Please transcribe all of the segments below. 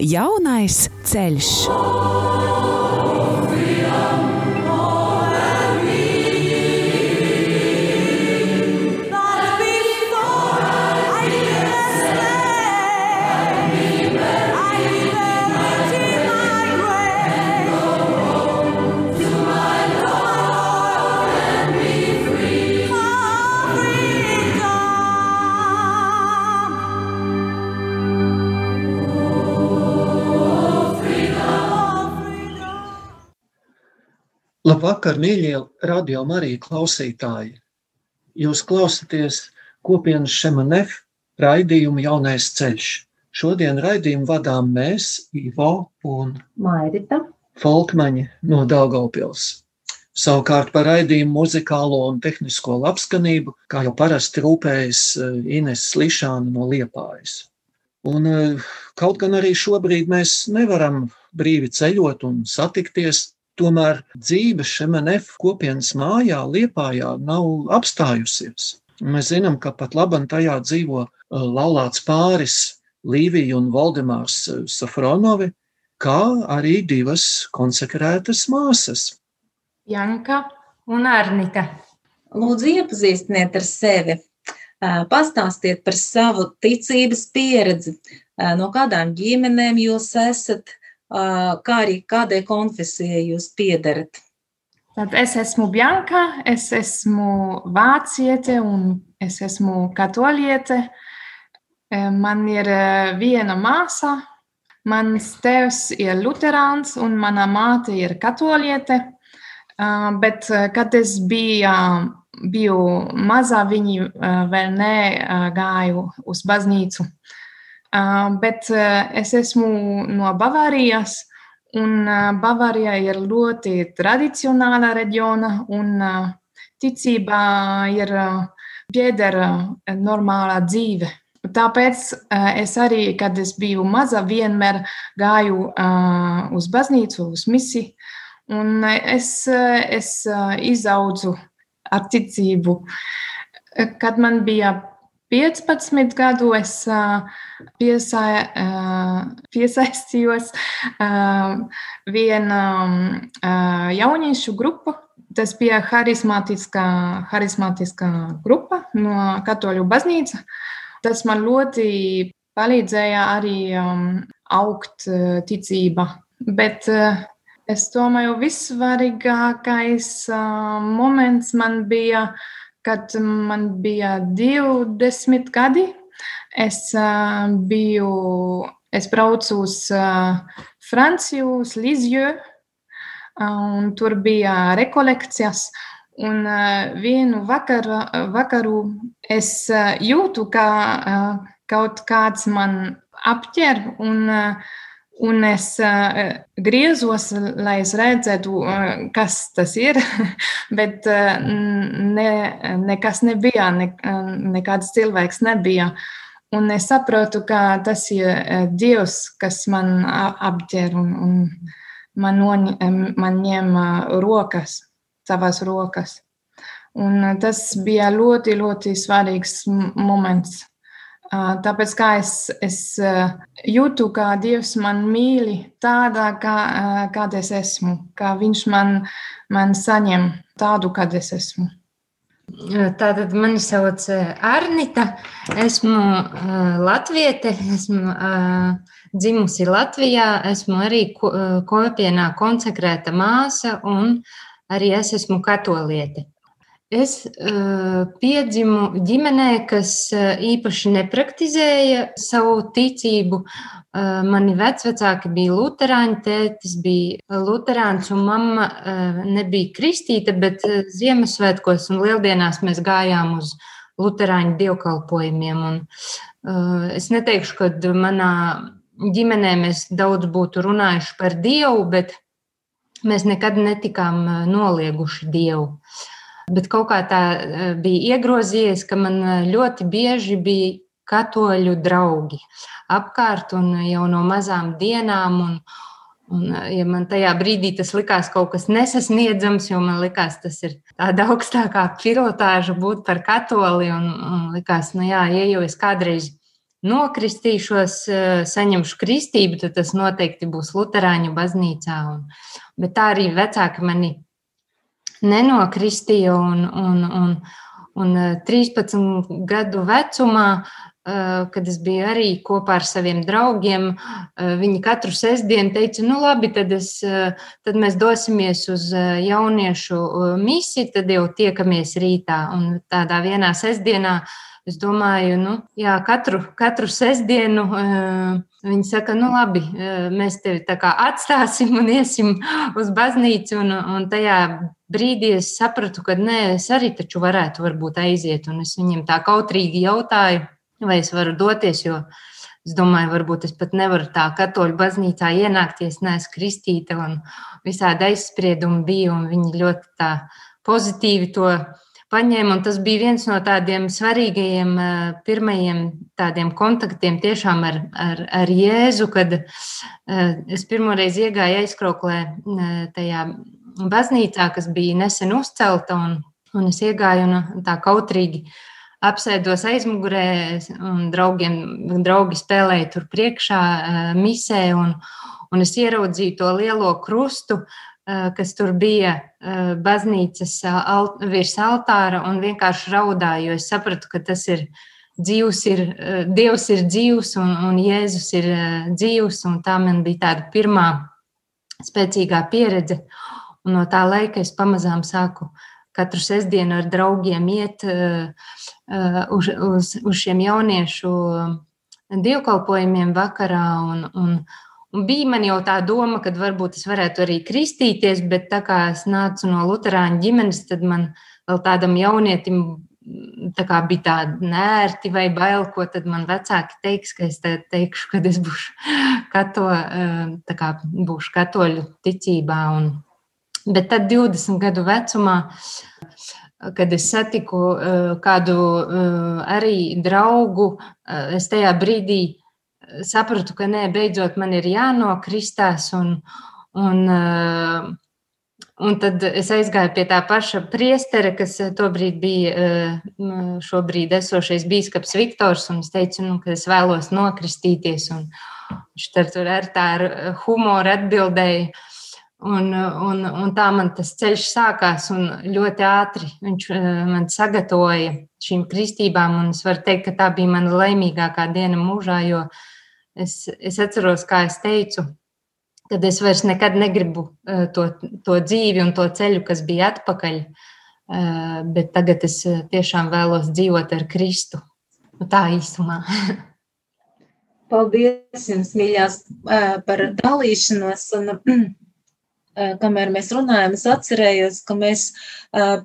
Jaunais ceļš. Labvakar, mīļie radio Marija klausītāji! Jūs klausāties kopienas Šemanef raidījumu Jaunais ceļš. Šodien raidījumu vadām mēs, Ivo un Mairita Folkmaņi no Daugavpils. Savukārt par raidījumu muzikālo un tehnisko labskanību, kā jau parasti rūpējas eh, Ines Slišāna no Liepājas. Un eh, kaut gan arī šobrīd mēs nevaram brīvi ceļot un satikties, Tomēr dzīve Šemenef kopienas mājā, Liepājā, nav apstājusies. Mēs zinām, ka pat labam tajā dzīvo uh, laulāts pāris Līvija un Valdemārs uh, Safronovi, kā arī divas konsekrētas māsas. Janka un Arnika. Lūdzu, iepazīstiniet ar sevi. Uh, pastāstiet par savu ticības pieredzi, no kādām ģimenēm jūs esat, kā arī kādai konfesijai jūs piederat? Tad es esmu Bjanka, es esmu vāciete un es esmu katoliete. Man ir viena māsa, mans tēvs ir luterāns un mana māte ir katoliete. Bet, kad es biju, biju maza, viņi vēl negāju uz baznīcu. Bet es esmu no Bavārijas, un Bavārija ir ļoti tradicionāla reģiona, un ticība ir piedera normālā dzīve. Tāpēc es arī, kad es biju maza, vienmēr gāju uz baznīcu, uz misiju, un es, es izaugu ar ticību. Kad man bija 15 gadu es piesa, piesaistījos viena jauniešu grupa. Tas bija harizmātiskā, harizmātiskā grupa no Katoļu baznīca. Tas man ļoti palīdzēja arī um, augt ticība. Bet uh, es domāju, vissvarīgākais uh, moments man bija uh, kad man bija 20 gadi, es uh, biju, es braucu uz uh, Franciju, uz Lizju, un tur bija rekolekcijas. Un uh, vienu vakaru, vakaru es uh, jūtu, ka uh, kaut kāds man apķer un uh, Un es uh, griezos, lai es redzētu, uh, kas tas ir, bet uh, ne, nekas nebija, ne, nekāds cilvēks nebija. Un es saprotu, ka tas ir Dievs, kas man apģēr un, un man, noņ, man ņem rokas, savas rokas. Un tas bija ļoti, ļoti svarīgs moments Tāpēc kā es, es jūtu, kā Dievs man mīl, tādā kā, kāda es esmu, kā Viņš man, man saņem tādu, kāda es esmu. Tātad mani sauc Arnita. Esmu latviete, esmu dzimusi Latvijā, esmu arī ko, kopienā konsekrēta māsa un arī es esmu katoliete. Es uh, piedzimu ģimenē, kas uh, īpaši nepraktizēja savu ticību. Uh, mani vecvecāki bija luterāņi, tētis bija luterāns un mamma uh, nebija kristīta, bet uh, Ziemassvētkos un Lieldienās mēs gājām uz luterāņu dievkalpojumiem. Un, uh, es neteikšu, ka manā ģimenē mēs daudz būtu runājuši par Dievu, bet mēs nekad netikām nolieguši Dievu. Uh, Bet kaut kā tā eh, bija iegrozījies, ka man eh, ļoti bieži bija katoļu draugi apkārt un jau no mazām dienām. Un, un, eh, ja man tajā brīdī tas likās kaut kas nesasniedzams, jo man likās, tas ir tāda augstākā pilotāža būt par katoli, un, un likās, nu jā, ja jau es kādreiz nokristīšos, saņemšu kristību, tad tas noteikti būs Lutāņu baznīcā. Un, bet tā arī vecāki mani nenokristīja. Un, un, un, un 13 gadu vecumā Eh, kad es biju arī kopā ar saviem draugiem, eh, viņi katru sestdienu teica, nu labi, tad, es, eh, tad mēs dosimies uz jauniešu misiju, tad jau tiekamies rītā. Un tādā vienā sestdienā es domāju, nu, jā, katru, katru sestdienu viņi saka, nu labi, mēs tevi tā kā atstāsim un iesim uz baznīcu. Un, un tajā brīdī es sapratu, ka nē, es arī taču varētu varbūt aiziet. Un es viņiem tā kautrīgi jautāju vai es varu doties, jo es domāju, varbūt es pat nevaru tā katoļu baznīcā ienākt, ja es neesmu kristīta, un visādi aizspriedumi bija, un viņi ļoti tā pozitīvi to paņēma, un tas bija viens no tādiem svarīgajiem eh, pirmajiem tādiem kontaktiem tiešām ar, ar, ar Jēzu, kad eh, es pirmoreiz iegāju aizkroklē eh, tajā baznīcā, kas bija nesen uzcelta, un, un es iegāju un tā kautrīgi apsēdos aizmugurē, un draugiem, draugi spēlēja tur priekšā eh, misē, un, un es ieraudzīju to lielo krustu, eh, kas tur bija eh, baznīcas alt, virs altāra, un vienkārši raudāju, jo es sapratu, ka tas ir dzīvs, ir, Dievs ir dzīvs, un, un Jēzus ir dzīvs, un tā man bija tāda pirmā spēcīgā pieredze. Un no tā laika es pamazām sāku katru sestdienu ar draugiem iet uh, uz, uz, uz šiem jauniešu dievkalpojumiem vakarā. Un, un, un bija man jau tā doma, ka varbūt es varētu arī kristīties, bet tā kā es nācu no Lutāņu ģimenes, tad man vēl tādam jaunietim tā kā bija tāda nērti vai bail, ko tad man vecāki teiks, ka es teikšu, kad es būšu, kato, kā, būšu katoļu ticībā. Un, Bet tad, 20 gadu vecumā, kad es satiku eh, kādu eh, arī draugu, eh, es tajā brīdī sapratu, ka nē, beidzot man ir jānokristās. Un, un, un tad es aizgāju pie tā paša priestera, kas tobrīd bija šobrīd esošais bīskaps Viktors, un es teicu, nu, ka es vēlos nokristīties. Un viņš tur ar tā ar humoru atbildēja Un, un, un tā man tas ceļš sākās, un ļoti ātri viņš eh, man sagatavoja šīm kristībām. Es varu teikt, ka tā bija mana laimīgākā diena mūžā, jo es, es atceros, kā es teicu, kad es vairs nekad negribu eh, to, to dzīvi un to ceļu, kas bija atpakaļ. Eh, bet tagad es tiešām vēlos dzīvot ar Kristu. Nu, tā īsumā. Paldies jums, mīļās, par dalīšanos. Un, kamēr mēs runājam, es atcerējos, ka mēs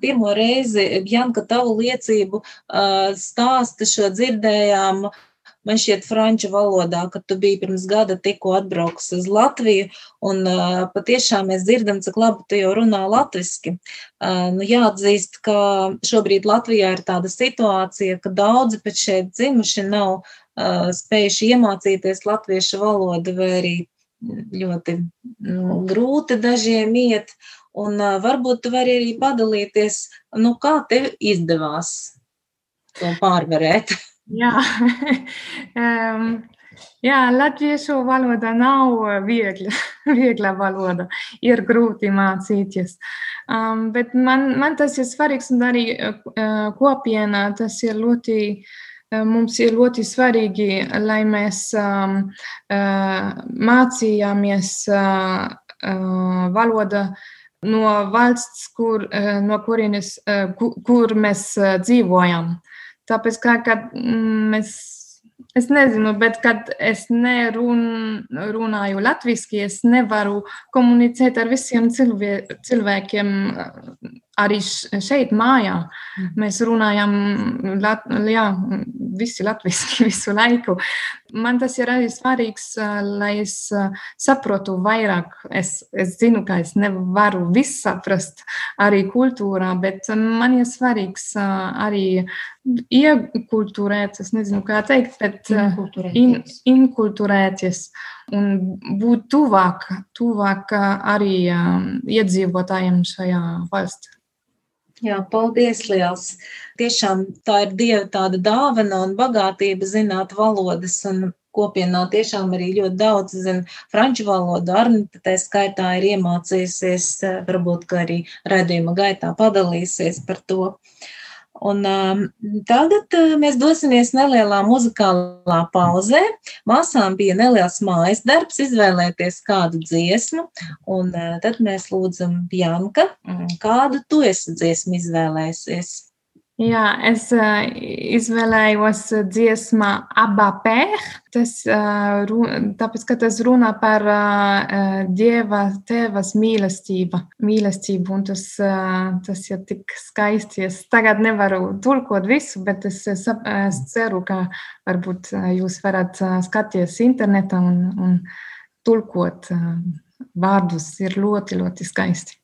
pirmo reizi Janka tavu liecību stāstu šo dzirdējām. Man šķiet, franču valodā, kad tu biji pirms gada tikko atbraucis uz Latviju, un uh, patiešām mēs dzirdam, cik labi tu jau runā latviski. Uh, nu, jāatzīst, ka šobrīd Latvijā ir tāda situācija, ka daudzi pat šeit dzimuši nav uh, spējuši iemācīties latviešu valodu vai arī ļoti nu, grūti dažiem iet. Un varbūt tu vari arī padalīties, nu, kā tev izdevās to pārvarēt. Jā, um, jā latviešu valoda nav viegla, viegla valoda. Ir grūti mācīties. Um, bet man, man tas ir svarīgs un arī uh, kopienā tas ir ļoti uh, mums ir ļoti svarīgi, lai mēs um, uh, mācījāmies uh, uh, valodu no valsts, kur, uh, no kurienes, uh, kur, kur mēs uh, dzīvojam. Tāpēc, kā, kad mēs Es nezinu, bet kad es nerunāju latviešu, es nevaru komunicēt ar visiem cilvēkiem arī šeit, mājā, mm. mēs runājam lat, jā, visi latviešu visu laiku. Man tas ir arī svarīgs, lai es saprotu vairāk. Es, es zinu, ka es nevaru visu saprast arī kultūrā, bet man ir svarīgs arī iekulturēt, es nezinu, kā teikt, bet inkulturēties. In, inkulturēties un būt tuvāk, tuvāk arī um, iedzīvotājiem šajā valstī. Jā, paldies liels. Tiešām tā ir Dieva tāda dāvana un bagātība zināt valodas un kopienā tiešām arī ļoti daudz zina franču valodu. Arnita tā skaitā ir iemācījusies, varbūt, ka arī redzījuma gaitā padalīsies par to. Un, um, tagad uh, mēs dosimies nelielā muzikālā pauzē. Māsām bija neliels mājas darbs, izvēlēties kādu dziesmu, un uh, tad mēs lūdzam Janka, mm, kādu tu esi dziesmu izvēlējusies. Jā, es uh, izvēlējos dziesmu Abapē. Tas, uh, tāpēc, ka tas runā par uh, Dieva tēvas mīlestību. mīlestību un tas, uh, tas ir tik skaisti. Es tagad nevaru tulkot visu, bet es, es, es ceru, ka varbūt jūs varat skatīties internetā un, un tulkot uh, vārdus. Ir ļoti, ļoti skaisti.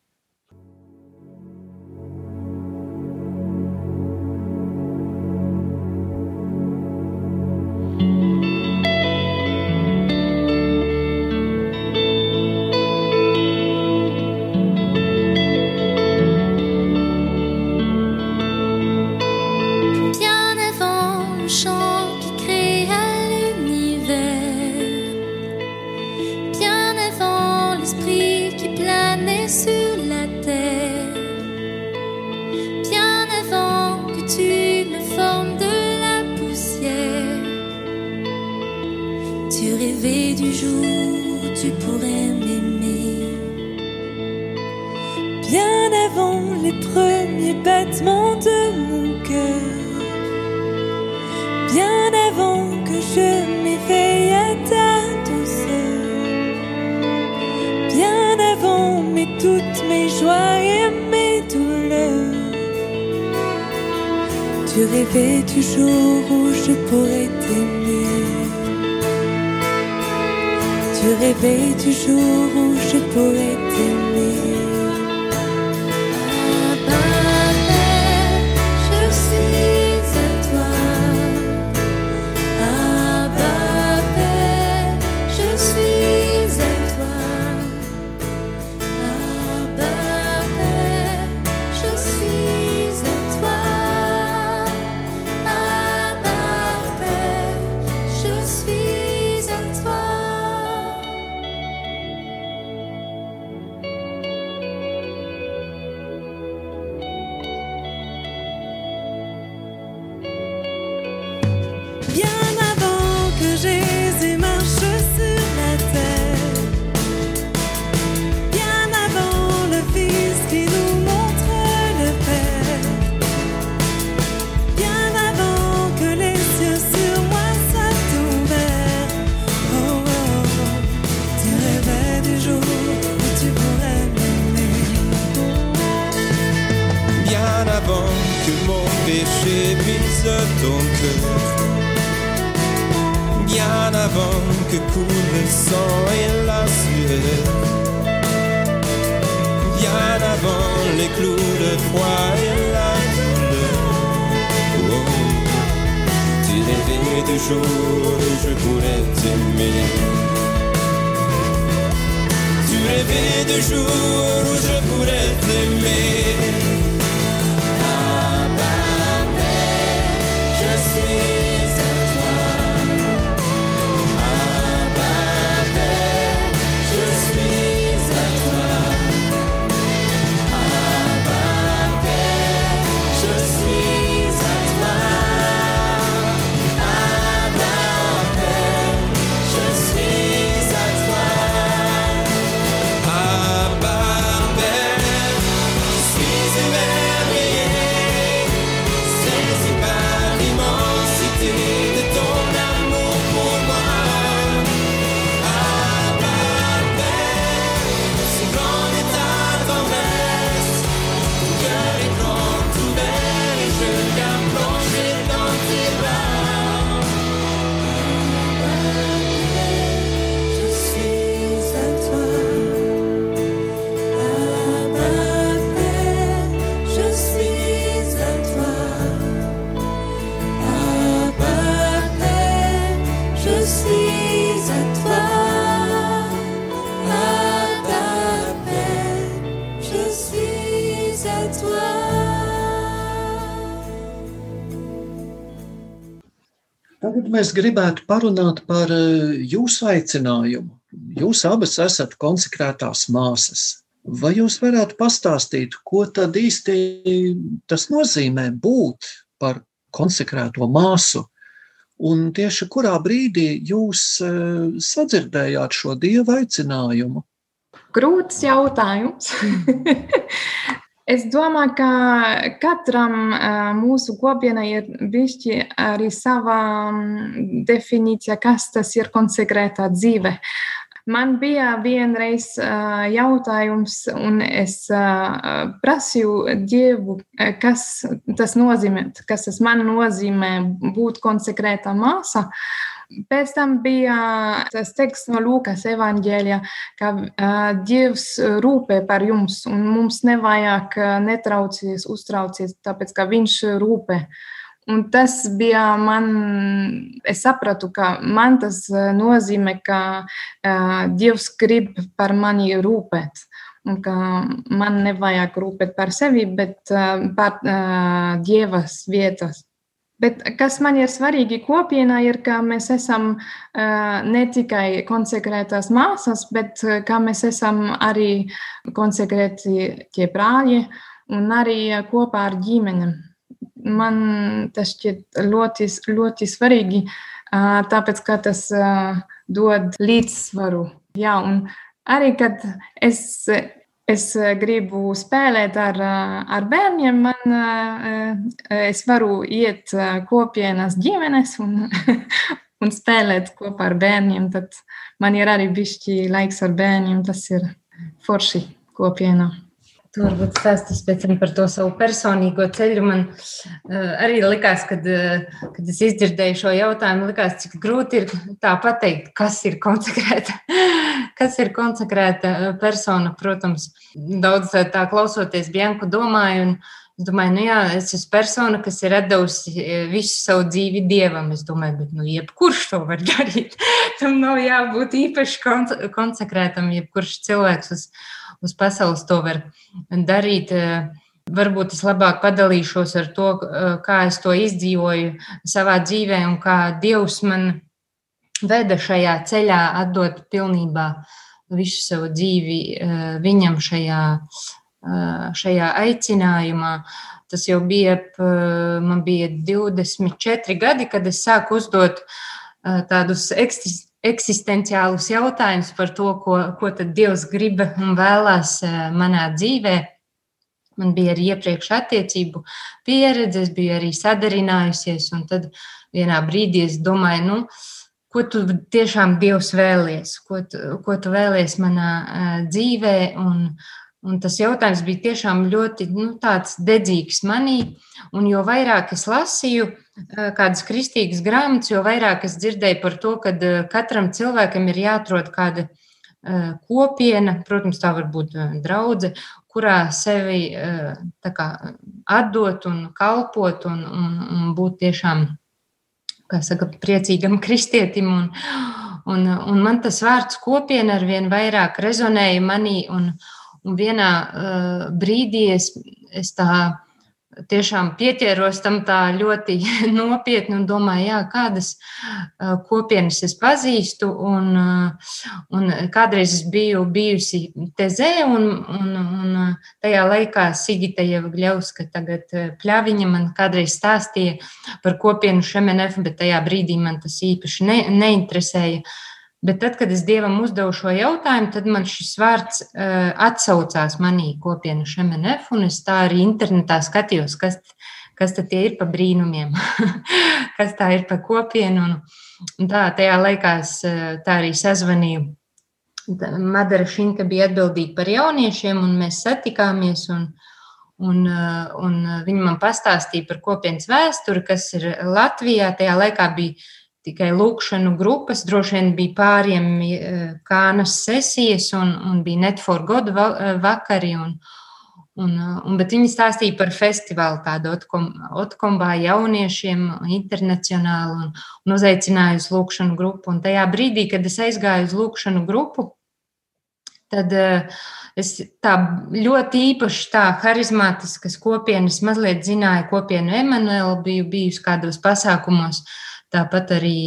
Mēs gribētu parunāt par eh, jūsu aicinājumu. Jūs abas esat konsekrētās māsas. Vai jūs varētu pastāstīt, ko tad īsti tas nozīmē būt par konsekrēto māsu? Un tieši kurā brīdī jūs eh, sadzirdējāt šo dievu aicinājumu? Grūts jautājums. es domāju, ka katram mūsu kopienai ir bijusi arī sava definīcija, kas tas ir konsekrētā dzīve. Man bija vienreiz jautājums, un es prasīju Dievu, kas tas nozīmē, kas tas man nozīmē būt konsekrēta māsa. Pēc tam bija tas teksts no Lūkas evanģēļa, ka uh, Dievs rūpē par jums, un mums nevajag netraucies, uztraucies, tāpēc ka Viņš rūpē. Un tas bija man, es sapratu, ka man tas eh, nozīmē, ka uh, Dievs grib par mani rūpēt. Un ka man nevajag rūpēt par sevi, bet uh, par uh, Dievas vietas. Bet kas man ir svarīgi kopienā, ir, ka mēs esam ne tikai konsekrētās māsas, bet ka mēs esam arī konsekrēti tie brāļi un arī kopā ar ģimenēm man tas šķiet ļoti, ļoti svarīgi, tāpēc ka tas dod līdzsvaru. Jā, un arī, kad es, es gribu spēlēt ar, ar bērniem, man, es varu iet kopienas ģimenes un, un spēlēt kopā ar bērniem. Tad man ir arī bišķi laiks ar bērniem, tas ir forši kopienā. Tu varbūt stāstīsi pēc tam par to savu personīgo ceļu. Man uh, arī likās, kad, uh, kad es izdzirdēju šo jautājumu, likās, cik grūti ir tā pateikt, kas ir konsekrēta, kas ir konsekrēta persona. Protams, daudz tā klausoties Bianku domāju, un es domāju, nu jā, es esmu persona, kas ir devusi visu savu dzīvi dievam. Es domāju, bet nu, jebkurš to var darīt. Tam nav jābūt īpaši konsekrētam, jebkurš cilvēks uz uz pasaules to var darīt. Eh, varbūt es labāk padalīšos ar to, eh, kā es to izdzīvoju savā dzīvē un kā Dievs man veda šajā ceļā, atdot pilnībā visu savu dzīvi eh, viņam šajā, šajā aicinājumā. Tas jau bija, man bija 24 gadi, kad es sāku uzdot tādus eksistējumus eksistenciālus jautājumus par to, ko, ko tad Dievs grib un vēlās eh, manā dzīvē. Man bija arī iepriekš attiecību pieredze, es biju arī sadarinājusies, un tad vienā brīdī es domāju, nu, ko tu tiešām Dievs vēlies, ko tu, ko tu vēlies manā uh, dzīvē, un, un tas jautājums bija tiešām ļoti nu, dedzīgs manī, un jo vairāk es lasīju, uh, kādas kristīgas grāmatas, jo vairāk es dzirdēju par to, ka katram cilvēkam ir jāatrod kāda kopiena, protams, tā var būt draudzene, kurā sevi kā, atdot un kalpot un, un, un būt tiešām, saka, priecīgam kristietim. Un, un, un man tas vārds kopiena ar vien vairāk rezonēja manī, un, un vienā uh, brīdī es, es tā tiešām pieķēros tam tā ļoti nopietni un domāju, jā, kādas kopienas es pazīstu. Un, un kādreiz es biju bijusi Tezē, un, un, un tajā laikā Sigita jau Gļauska, tagad Pļaviņa man kādreiz stāstīja par kopienu Šemenef, bet tajā brīdī man tas īpaši ne, neinteresēja. Bet tad, kad es dievam uzdevu šo jautājumu, tad man šis vārds uh, atsaucās manī kopienu Šemenef, un es tā arī internetā skatījos, kas, kas tad tie ir pa brīnumiem, kas tā ir pa kopienu. Un, un tā, tajā laikā es tā arī sazvanīju. Madara Šinka bija atbildīga par jauniešiem, un mēs satikāmies. Un, Un, un viņa man pastāstīja par kopienas vēsturi, kas ir Latvijā. Tajā laikā bija tikai lūkšanu grupas, droši vien bija pāriem e, kānas sesijas un, un bija net for God e, vakari. Un, un, un, bet viņi stāstīja par festivālu tādu otkom, otkombā jauniešiem internacionāli un, un uzaicināja uz lūkšanu grupu. Un tajā brīdī, kad es aizgāju uz lūkšanu grupu, tad uh, es tā ļoti īpaši tā harizmātiskas kopienas mazliet zināju kopienu Emanuelu, biju bijusi kādos pasākumos. Tāpat arī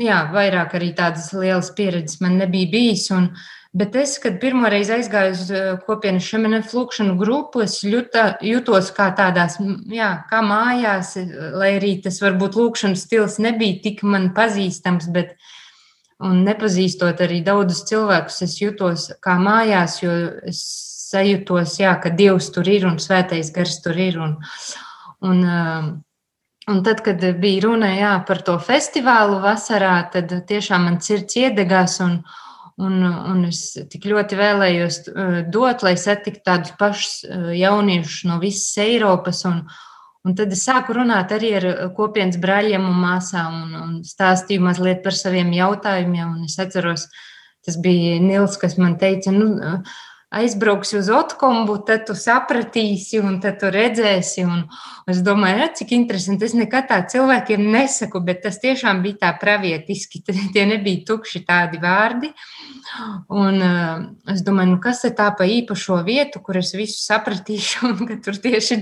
jā, vairāk arī tādas lielas pieredzes man nebija bijis. Un, Bet es, kad pirmo reizi aizgāju uz kopienas šemenes lūkšanu grupu, es juta, jutos kā tādās, jā, kā mājās, lai arī tas varbūt lūkšanas stils nebija tik man pazīstams, bet un nepazīstot arī daudzus cilvēkus, es jutos kā mājās, jo es sajūtos, jā, ka Dievs tur ir un svētais gars tur ir. Un, un, un tad, kad bija runa jā, par to festivālu vasarā, tad tiešām man sirds iedegās. Un, un, un es tik ļoti vēlējos dot, lai satiktu tādus pašus jauniešus no visas Eiropas. Un, un tad es sāku runāt arī ar kopienas brāļiem un māsām un, un stāstīju mazliet par saviem jautājumiem. Un es atceros, tas bija Nils, kas man teica, nu, aizbrauksi uz Otkombu, tad tu sapratīsi, un tad tu redzēsi. Un es domāju, ja, cik interesanti. Es nekad tā cilvēkiem nesaku, bet tas tiešām bija tā pravietiski. Tie nebija tukši tādi vārdi. Un uh, es domāju, nu, kas ir tā pa īpašo vietu, kur es visu sapratīšu, un ka tur tieši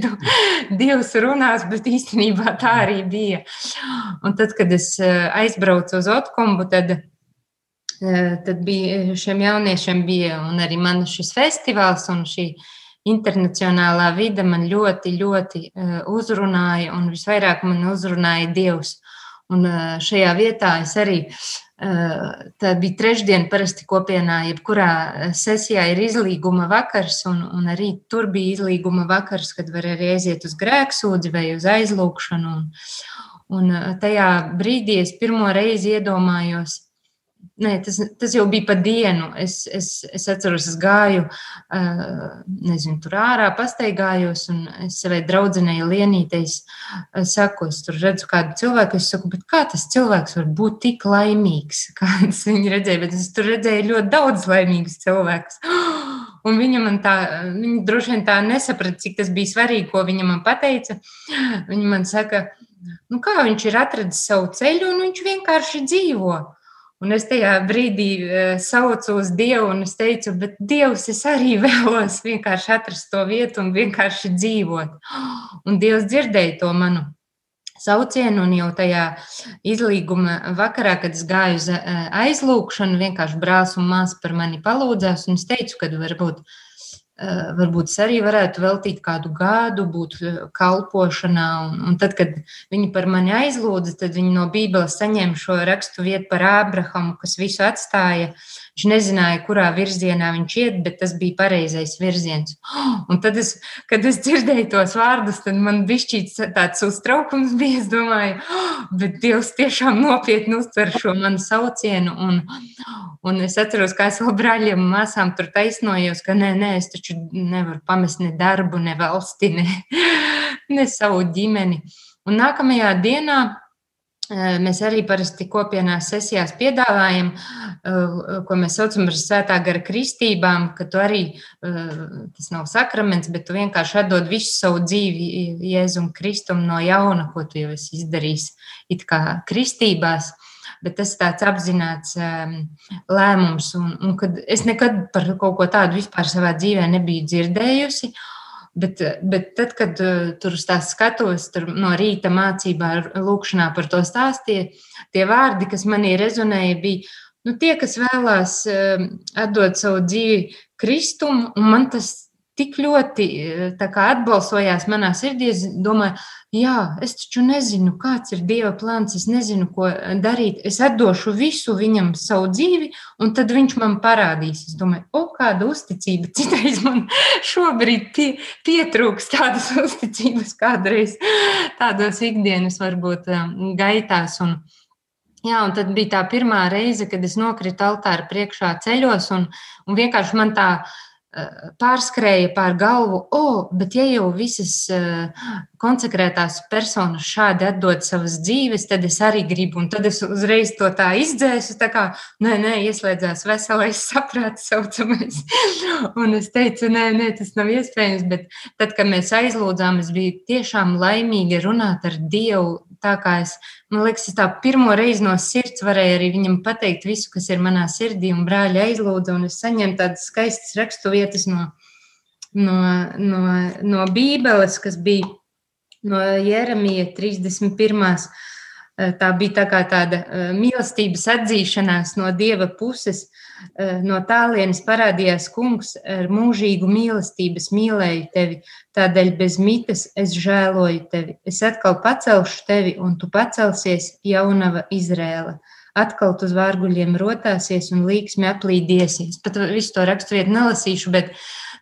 Dievs runās, bet īstenībā tā arī bija. Un tad, kad es aizbraucu uz Otkombu, tad tad bija šiem jauniešiem bija arī man šis festivāls un šī internacionālā vide man ļoti, ļoti uzrunāja un visvairāk man uzrunāja Dievs. Un šajā vietā es arī, tā bija trešdiena parasti kopienā, jebkurā sesijā ir izlīguma vakars, un, un arī tur bija izlīguma vakars, kad var arī aiziet uz grēksūdzi vai uz aizlūkšanu. Un, un tajā brīdī es pirmo reizi iedomājos, Nē, tas, tas jau bija pa dienu. Es, es, es atceros, es gāju, nezinu, tur ārā, pastaigājos, un es savai draudzenei Lienītei saku, es tur redzu kādu cilvēku, es saku, bet kā tas cilvēks var būt tik laimīgs, kāds viņi redzēja, bet es tur redzēju ļoti daudz laimīgus cilvēkus. Un viņa man tā, viņa droši vien tā nesaprata, cik tas bija svarīgi, ko viņa man pateica. Viņa man saka, nu kā viņš ir atradis savu ceļu, un viņš vienkārši dzīvo. Un es tajā brīdī eh, saucu uz Dievu, un es teicu, bet Dievs, es arī vēlos vienkārši atrast to vietu un vienkārši dzīvot. Un Dievs dzirdēja to manu saucienu, un jau tajā izlīguma vakarā, kad es gāju uz eh, aizlūgšanu, vienkārši brālis un māsa par mani palūdzās, un es teicu, ka varbūt varbūt es arī varētu veltīt kādu gadu, būt eh, kalpošanā. Un, un tad, kad viņi par mani aizlūdza, tad viņi no Bībeles saņēma šo rakstu vietu par Ābrahamu, kas visu atstāja. Viņš nezināja, kurā virzienā viņš iet, bet tas bija pareizais virziens. Un tad, es, kad es dzirdēju tos vārdus, tad man bija tāds uztraukums, bija. Es domāju, bet Dievs tiešām nopietni uztver šo manu saucienu. Un, un es atceros, kā es vēl brāļiem un māsām tur taisnojos, ka nē, nē, es taču nevaru pamest ne darbu, ne valsti, ne, ne savu ģimeni. Un nākamajā dienā mēs arī parasti kopienās sesijās piedāvājam, eh, ko mēs saucam par svētā gara kristībām, ka tu arī, eh, tas nav sakraments, bet tu vienkārši atdod visu savu dzīvi Jēzum Kristum no jauna, ko tu jau esi izdarījis it kā kristībās bet tas ir tāds apzināts um, lēmums. Un, un es nekad par kaut ko tādu vispār savā dzīvē nebiju dzirdējusi. Bet, bet tad, kad uh, tur skatos tur no rīta mācībā, lūkšanā par to stāstīju, tie vārdi, kas manī rezonēja, bija nu, tie, kas vēlās uh, atdot savu dzīvi Kristum, un man tas tik ļoti atbalsojās manā sirdī. Es domāju, jā, es taču nezinu, kāds ir Dieva plāns, es nezinu, ko darīt. Es atdošu visu viņam savu dzīvi, un tad viņš man parādīs. Es domāju, o, kāda uzticība. Citreiz man šobrīd pie, pietrūks tādas uzticības kādreiz tādos ikdienas varbūt gaitās. Un, Jā, un tad bija tā pirmā reize, kad es nokritu altāra priekšā ceļos, un, un vienkārši man tā uh, pārskrēja pār galvu, o, oh, bet ja jau visas konsekrētās personas šādi atdod savas dzīves, tad es arī gribu, un tad es uzreiz to tā izdzēsu, tā kā, nē, nē, ieslēdzās veselais saprāts saucamais, un es teicu, nē, nē, tas nav iespējams, bet tad, kad mēs aizlūdzām, es biju tiešām laimīga runāt ar Dievu, tā kā es, man liekas, es tā pirmo reizi no sirds varēju arī viņam pateikt visu, kas ir manā sirdī, un brāļi aizlūdza, un es saņēmu tādas skaistas rakstu vietas no, no, no, no Bībeles, kas bija no Jeremija 31. Tā bija tā tāda mīlestības atzīšanās no dieva puses. No tālienes parādījās kungs ar mūžīgu mīlestību, mīlēju tevi, tādēļ bez mitas es žēloju tevi. Es atkal pacelšu tevi, un tu pacelsies, jaunava Izrēla. Atkal uz vārguļiem rotāsies un līksmi aplīdiesies. Pat visu to raksturvietu nelasīšu, bet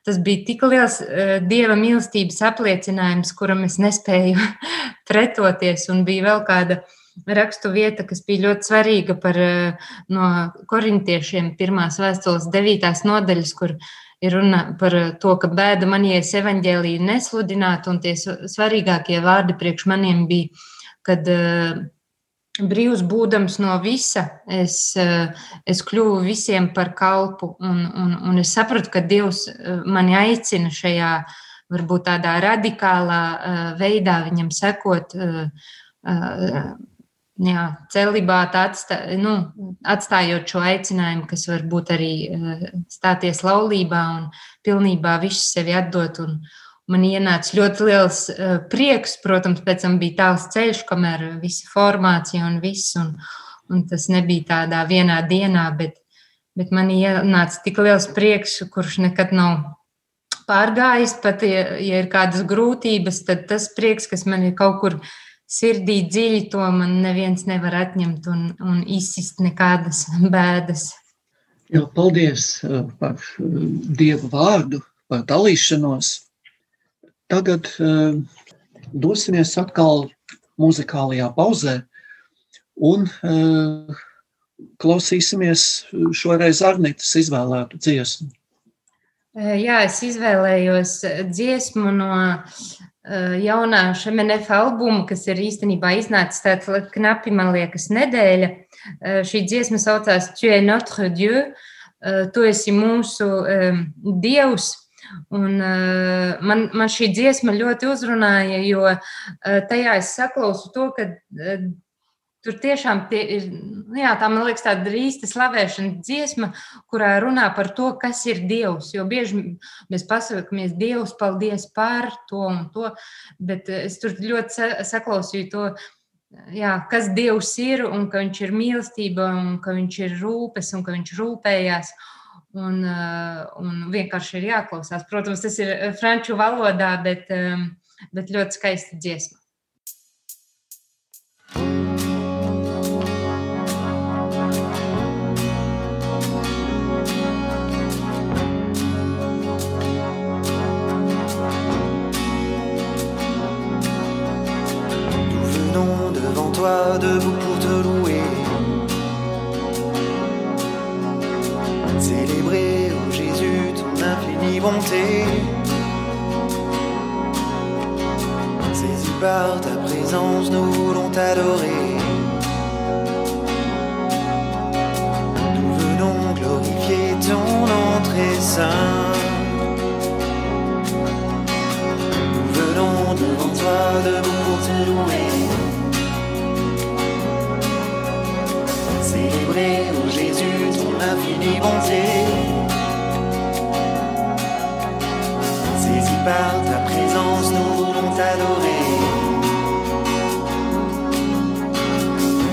tas bija tik liels dieva mīlestības apliecinājums, kuram es nespēju pretoties, un bija vēl kāda rakstu vieta, kas bija ļoti svarīga par eh, no korintiešiem pirmās vēstules devītās nodaļas, kur ir runa par to, ka bēda man, ja es evaņģēlīju nesludinātu, un tie svarīgākie vārdi priekš maniem bija, kad uh, brīvs būdams no visa, es, es kļuvu visiem par kalpu, un, un, un es sapratu, ka Dievs mani aicina šajā varbūt tādā radikālā veidā viņam sekot. Jā, celibāta atstā, nu, atstājot šo aicinājumu, kas var būt arī eh, stāties laulībā un pilnībā visu sevi atdot. Un man ienāca ļoti liels eh, prieks, protams, pēc tam bija tāls ceļš, kamēr visa formācija un viss, un, un tas nebija tādā vienā dienā, bet, bet man ienāca tik liels prieks, kurš nekad nav pārgājis, pat ja, ja ir kādas grūtības, tad tas prieks, kas man ir kaut kur sirdī dziļi, to man neviens nevar atņemt un, un izsist nekādas bēdas. Jā, paldies uh, par uh, Dievu vārdu, par dalīšanos. Tagad uh, dosimies atkal muzikālajā pauzē un klausīsimies šoreiz Arnītas izvēlētu dziesmu. Jā, es izvēlējos dziesmu no Eh, jaunā šemenefa albuma, kas ir īstenībā iznācis tāds knapi, man liekas, nedēļa. Eh, šī dziesma saucās Tu es notre Dieu, eh, tu esi mūsu dievs. Un, uh, man, man šī dziesma ļoti uzrunāja, jo uh, tajā es saklausu to, ka uh, Tur tiešām tie ir, jā, tā man liekas, tāda īsta slavēšana dziesma, kurā runā par to, kas ir Dievs. Jo bieži mēs pasakāmies, Dievs, paldies par to un to, bet es tur ļoti saklausīju to, jā, kas Dievs ir un ka viņš ir mīlestība un ka viņš ir rūpes un ka viņš rūpējās. Un, un vienkārši ir jāklausās. Protams, tas ir franču valodā, bet, bet ļoti skaista dziesma. Toi debout pour te louer. Célébrer, oh Jésus, ton infinie bonté. Saisis par ta présence, nous voulons t'adorer. Nous venons glorifier ton entrée sainte. Nous venons devant toi debout pour te louer. Jésus, ton infinie bonté. Saisi par ta présence, nous voulons t'adorer.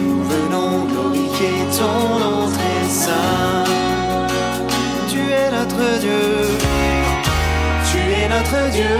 Nous venons glorifier ton nom très saint. Tu es notre Dieu, tu es notre Dieu,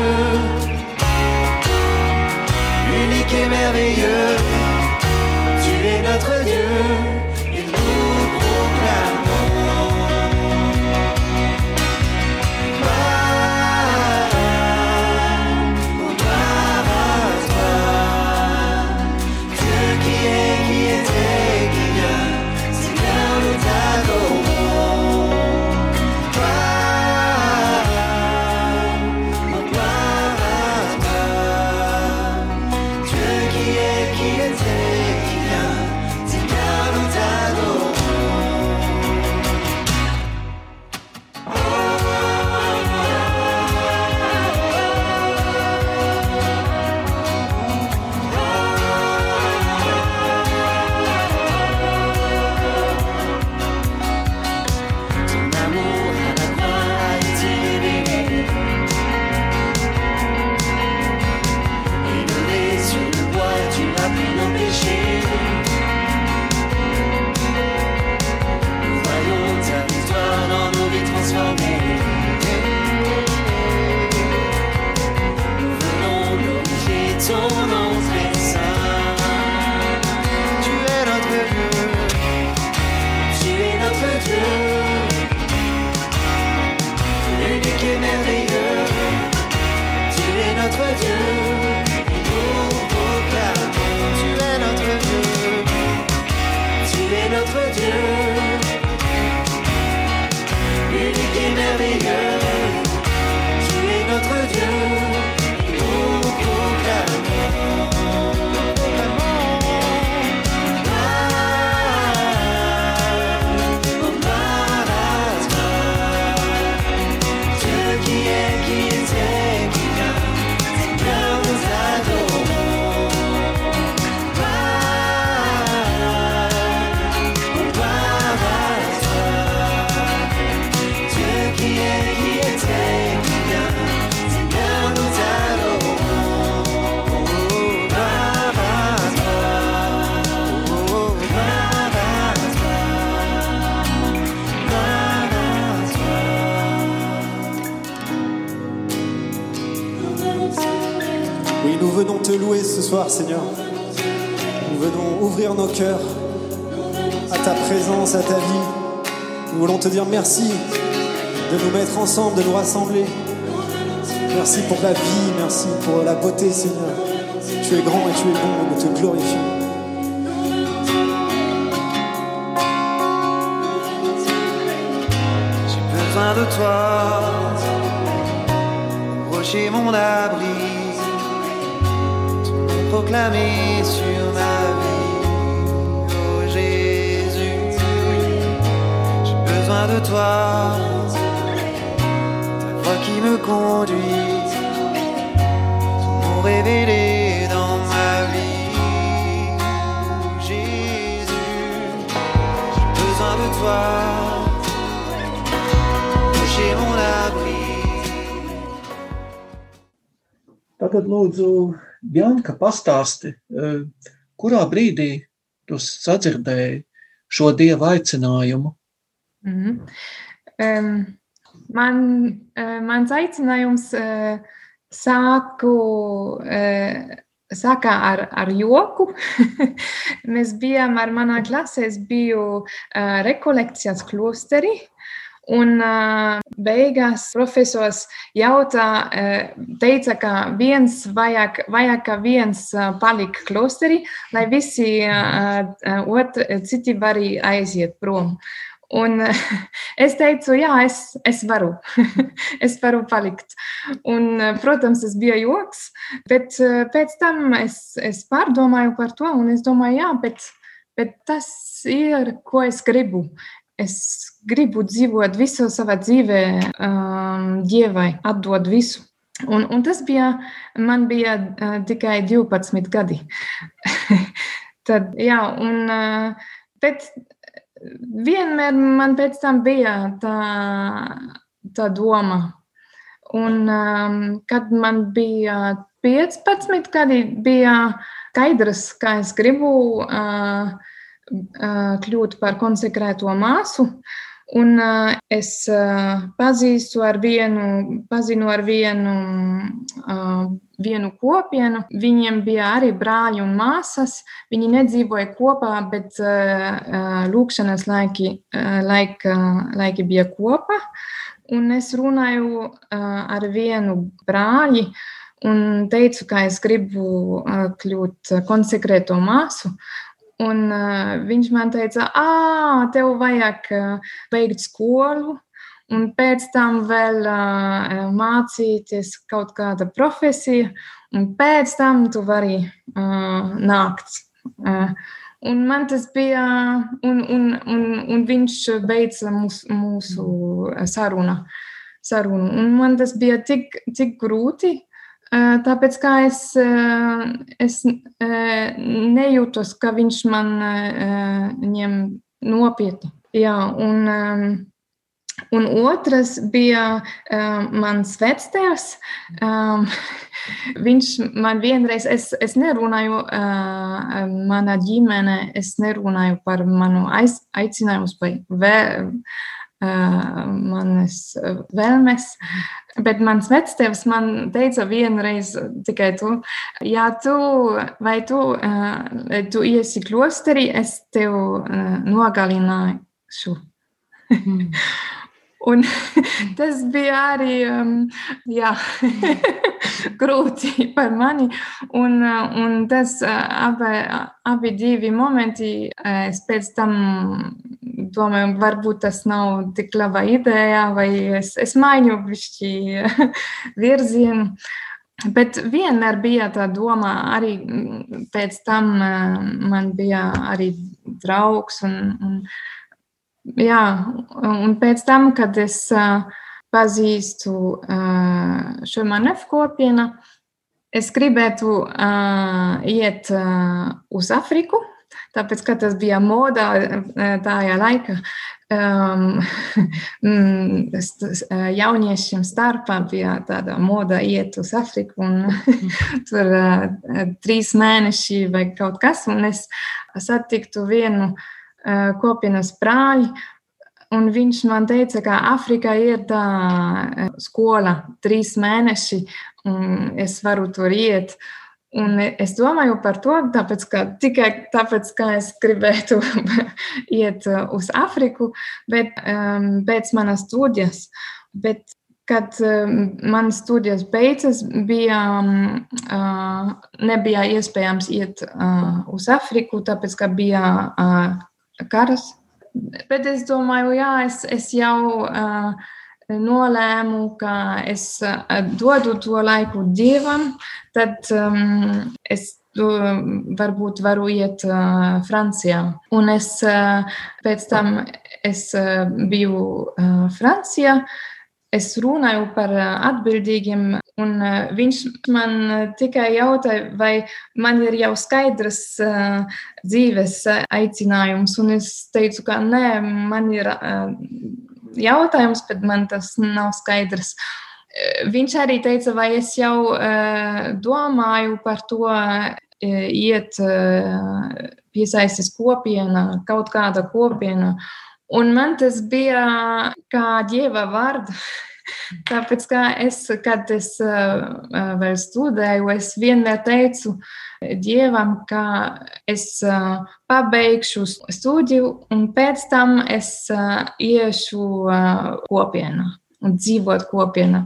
de nous rassembler. Merci pour la vie, merci pour la beauté, Seigneur. Tu es grand et tu es bon, nous te glorifions. J'ai besoin de toi, rocher mon abri, ton proclamé sur ma vie, oh Jésus. J'ai besoin de toi, me conduit, ton nom révélé dans ma vie, Jésus. J'ai besoin de toi. Rocher mon abri. Tagad lūdzu, Bjanka, pastāsti, eh, kurā brīdī tu sadzirdēji šo dieva aicinājumu? Mhm. Um, man, uh, mans aicinājums uh, sāku, uh, sākā ar, ar joku. Mēs bijām ar manā klasē, es biju rekolekcijas klosterī. Un beigās profesors jautā, teica, ka viens vajag, vajag ka viens palik klosterī, lai visi otri, citi var arī aiziet prom. Un es teicu, jā, es, es varu, es varu palikt. Un, protams, tas bija joks, bet uh, pēc tam es, es pārdomāju par to, un es domāju, jā, bet, bet tas ir, ko es gribu. Es gribu dzīvot visu savā dzīvē, um, dievai, atdot visu. Un, un tas bija, man bija uh, tikai 12 gadi. Tad, jā, un, uh, bet vienmēr man pēc tam bija tā, tā doma. Un, um, kad man bija 15 gadi, bija skaidrs, ka es gribu uh, uh, kļūt par konsekrēto māsu. Un uh, es uh, pazīstu ar vienu, pazinu ar vienu, uh, vienu kopienu. Viņiem bija arī brāļi un māsas. Viņi nedzīvoja kopā, bet uh, lūkšanas laiki, uh, laika, laiki bija kopā. Un es runāju uh, ar vienu brāli un teicu, ka es gribu uh, kļūt konsekrēto māsu. Un uh, viņš man teica, ah, tev vajag uh, beigt skolu, un pēc tam vēl uh, mācīties kaut kāda profesija, un pēc tam tu vari uh, nākt. Uh, un man tas bija, un, un, un, un viņš beidza mūs, mūsu sarunu. sarunu. Un man tas bija tik, tik grūti, Tāpēc kā es, es nejūtos, ka viņš man ņem nopietni. Jā, un, un otrs bija mans vectēvs. Viņš man vienreiz, es, es nerunāju, manā ģimenē, es nerunāju par manu aiz, aicinājumu vai manas vēlmes. Bet mans vectēvs man teica vienreiz tikai to, ja tu vai tu, tu iesi klosterī, es tev nogalināšu. Mm. Un tas bija arī um, jā, grūti par mani. Un, un tas abi, abi divi momenti, es pēc tam domāju, varbūt tas nav tik laba ideja, vai es, es maiņu višķi virzienu. Bet vienmēr bija tā doma, arī pēc tam man bija arī draugs un, un jā, un pēc tam, kad es uh, pazīstu uh, šo manevu kopienu, es gribētu iet uz Afriku, tāpēc, ka tas bija modā tajā laikā. Um, jauniešiem starpā bija tāda moda iet uz Afriku, un tur uh, trīs mēneši vai kaut kas, un es satiktu vienu uh, kopienas brāļi. Un viņš man teica, ka Āfrikā ir tā skola, trīs mēneši, un es varu tur iet. Un es domāju par to, tāpēc, ka tikai tāpēc, ka es gribētu iet uz Afriku, bet um, pēc manas studijas. Bet, kad um, manas studijas beidzas, bija, um, uh, nebija iespējams iet uh, uz Afriku, tāpēc, ka bija uh, karas. Bet es domāju, jā, es, es jau. Uh, nolēmu, ka es eh, dodu to laiku dievam, tad um, es varbūt varu iet uh, Francijā. Un es uh, pēc tam es uh, biju uh, Francijā. Es runāju par atbildīgiem, un viņš man tikai jautāja, vai man ir jau skaidrs dzīves aicinājums. Un es teicu, ka nē, man ir jautājums, bet man tas nav skaidrs. Viņš arī teica, vai es jau domāju par to, iet piesaisties kopiena, kaut kāda kopiena. Un man tas bija kā dieva vārds. Tāpēc, kā es, kad es vēl studēju, es vienmēr teicu Dievam, ka es pabeigšu studiju, un pēc tam es iešu kopienā un dzīvot kopienā.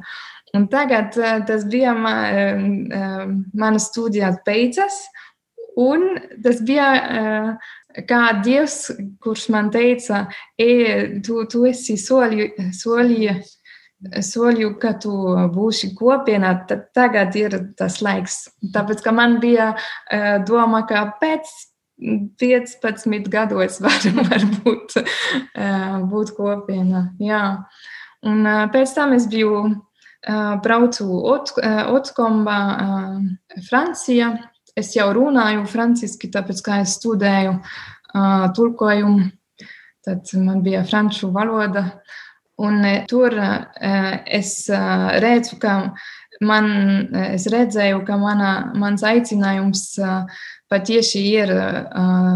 Un tagad tas bija manas studijas beidzas, un tas bija kā Dievs, kurš man teica, e, tu, tu esi soli, solīja soļu, ka tu būsi kopienā, tad tagad ir tas laiks. Tāpēc, ka man bija uh, doma, ka pēc 15 gados var, varbūt uh, būt kopienā. Jā. Un uh, pēc tam es biju uh, braucu ot, Otkombā, Francijā. Es jau runāju franciski, tāpēc, ka es studēju tulkojumu. Tad man bija franču valoda. Uh, Un e, tur e, es e, redzu, ka man, es redzēju, ka mana, mans aicinājums patieši ir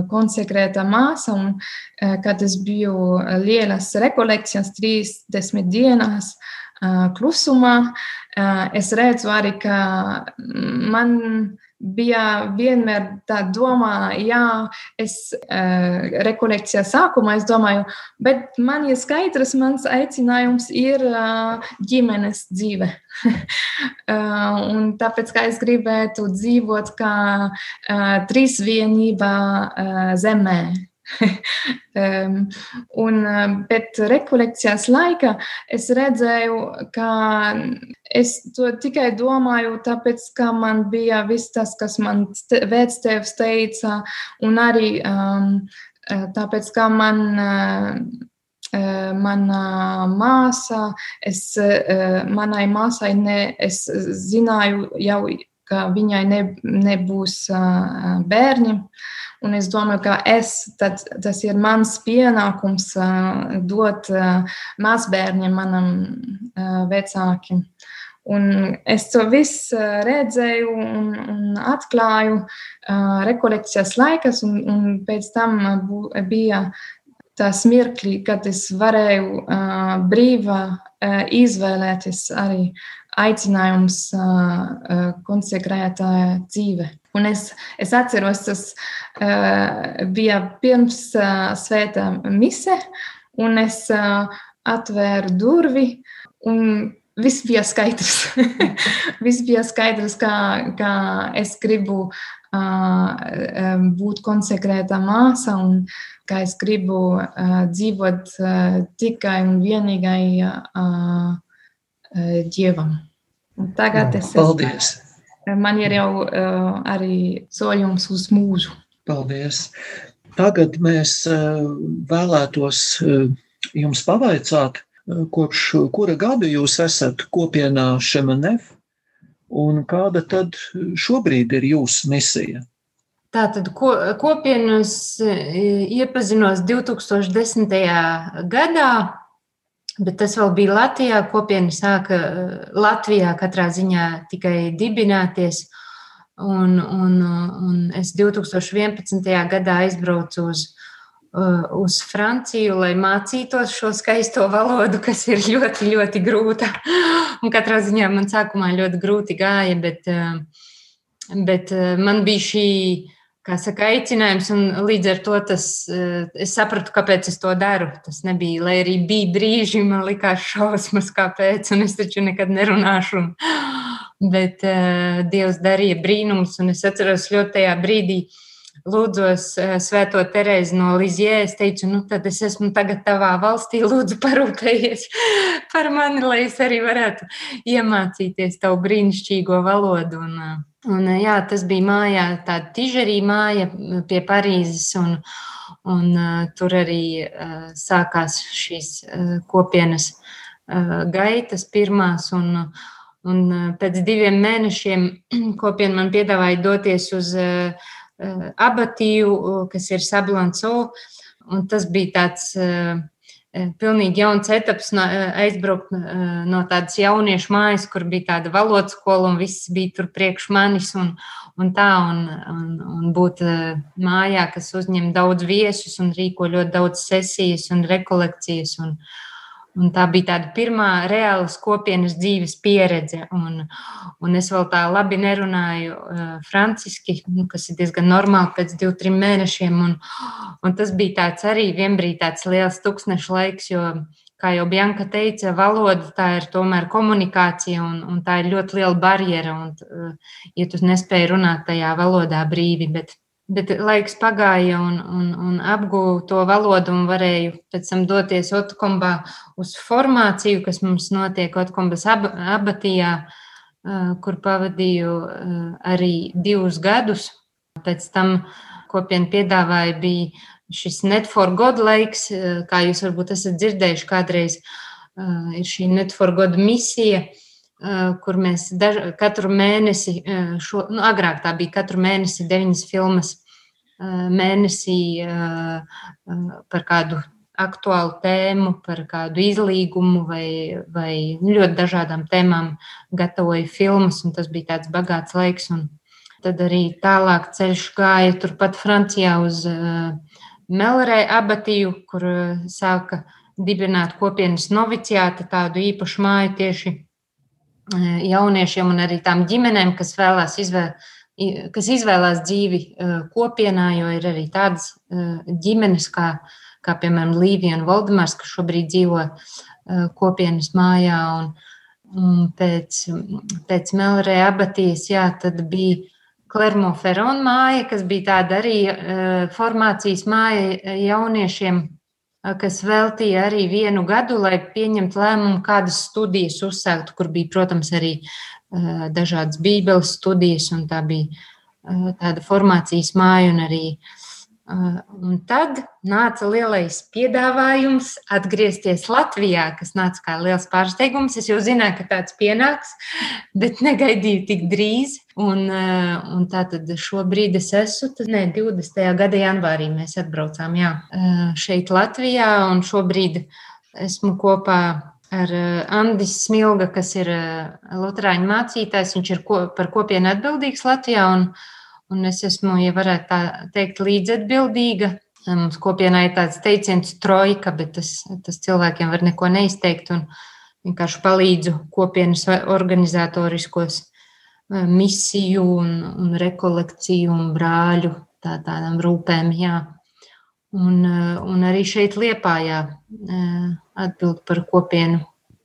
konsekrēta māsa. Un, kad es biju lielas rekolekcijas, 30 dienas klusumā, es redzu arī, ka man bija vienmēr tā doma, jā, es uh, rekolekcijā sākumā es domāju, bet man ir skaidrs, mans aicinājums ir uh, ģimenes dzīve. uh, un tāpēc, kā es gribētu dzīvot kā uh, trīsvienība uh, zemē un, bet rekolekcijas laika es redzēju, ka es to tikai domāju, tāpēc, ka man bija viss tas, kas man vectēvs teica, un arī um, tāpēc, ka man. Uh, mana māsa, es, manai māsai ne, es zināju jau, ka viņai ne, nebūs bērni. Un es domāju, ka es, tad, tas ir mans pienākums uh, dot uh, mazbērniem, manam uh, vecākiem. Un es to visu redzēju un, un atklāju uh, rekolekcijas laikas, un, un pēc tam bū, bija tas mirkli, kad es varēju uh, brīvā uh, izvēlēties arī aicinājums uh, uh, konsekrētā dzīve. Un es, es atceros, tas uh, bija pirms uh, svētā mise, un es uh, atvēru durvi, un viss bija skaidrs. viss bija skaidrs, kā, kā es gribu uh, būt konsekrēta māsa, un kā es gribu uh, dzīvot uh, tikai un vienīgai uh, uh, dievam. Un tagad es esmu. Paldies! Es, man ir jau uh, arī soļums uz mūžu. Paldies! Tagad mēs uh, vēlētos uh, jums pavaicāt, kopš kura gada jūs esat kopienā Šemanef, un kāda tad šobrīd ir jūsu misija? Tātad ko, kopienas iepazinos 2010. gadā, Bet tas vēl bija Latvijā. Kopiena sāka eh, Latvijā katrā ziņā tikai dibināties. Un, un, un es 2011. gadā aizbraucu uz, eh, uz Franciju, lai mācītos šo skaisto valodu, kas ir ļoti, ļoti grūta. Un katrā ziņā man sākumā ļoti grūti gāja, bet uh, bet man bija šī kā saka, aicinājums, un līdz ar to tas, uh, es sapratu, kāpēc es to daru. Tas nebija, lai arī bija brīži, man likās šausmas, kāpēc, un es taču nekad nerunāšu. Un, bet uh, Dievs darīja brīnumus, un es atceros ļoti tajā brīdī, lūdzos uh, Svēto Terēzi no Lizjē. Es teicu, nu tad es esmu tagad tavā valstī, lūdzu, parūpējies par mani, lai es arī varētu iemācīties tavu brīnišķīgo valodu. Un, uh, un, uh, jā, tas bija mājā, tāda tižerī māja pie Parīzes. Un, un uh, tur arī uh, sākās šīs uh, kopienas uh, gaitas pirmās. Un, uh, Un eh, pēc diviem mēnešiem kopiena man piedāvāja doties uz eh, abatiju, kas ir Sablanco. Un tas bija tāds pilnīgi jauns etaps, aizbraukt no tādas jauniešu mājas, kur bija tāda valodas skola un viss bija tur priekš manis un, un tā, un, un, un būt mājā, kas uzņem daudz viesus un rīko ļoti daudz sesijas un rekolekcijas. Un, Un tā bija tāda pirmā reāla kopienas dzīves pieredze. Un, un es vēl tā labi nerunāju uh, franciski, nu, kas ir diezgan normāli pēc diviem, trim mēnešiem. Un, un tas bija tāds arī vienbrīd tāds liels tūkstneša laiks, jo, kā jau Bjanka teica, valoda tā ir tomēr komunikācija un, un tā ir ļoti liela barjera. Un, uh, ja tu nespēji runāt tajā valodā brīvi, bet Bet laiks pagāja un, un, un apgūvu to valodu un varēju pēc tam doties Otkombā uz formāciju, kas mums notiek Otkombas ab, abatijā, kur pavadīju arī divus gadus. Pēc tam kopiena piedāvāja bija šis Net for God laiks, kā jūs varbūt esat dzirdējuši kādreiz, ir šī Net for God misija, kur mēs daž, katru mēnesi, šo, nu, agrāk tā bija katru mēnesi deviņas filmas mēnesī par kādu aktuālu tēmu, par kādu izlīgumu vai, vai ļoti dažādām tēmām gatavoju filmas, un tas bija tāds bagāts laiks. Un tad arī tālāk ceļš gāja turpat Francijā uz Melrē abatiju, kur sāka dibināt kopienas noviciāti, tādu īpašu māju tieši jauniešiem un arī tām ģimenēm, kas vēlās izvēlēties kas izvēlās dzīvi kopienā, jo ir arī tādas ģimenes, kā, kā piemēram Līvija un Valdemārs, kas šobrīd dzīvo kopienas mājā. Un, un pēc, pēc Melrē abatijas, jā, tad bija Klermo Ferona māja, kas bija tāda arī formācijas māja jauniešiem, kas veltīja arī vienu gadu, lai pieņemtu lēmumu, kādas studijas uzsākt, kur bija, protams, arī dažādas bībeles studijas, un tā bija tāda formācijas māja. Un, arī, eh, un tad nāca lielais piedāvājums atgriezties Latvijā, kas nāca kā liels pārsteigums. Es jau zināju, ka tāds pienāks, bet negaidīju tik drīz. Un, un tā tad šobrīd es esmu, tas ne 20. gada janvārī mēs atbraucām jā, šeit Latvijā, un šobrīd esmu kopā ar eh, Andris Smilga, kas ir eh, Lutāņu mācītājs. Viņš ir ko, par kopienu atbildīgs Latvijā, un, un es esmu, ja varētu tā teikt, līdzatbildīga. Mums kopienā ir tāds teiciens trojka, bet tas, tas cilvēkiem var neko neizteikt un vienkārši palīdzu kopienas organizatoriskos eh, misiju un, un rekolekciju un brāļu tā, tādām rūpēm. Jā. Un, un arī šeit Liepājā atbild par kopienu.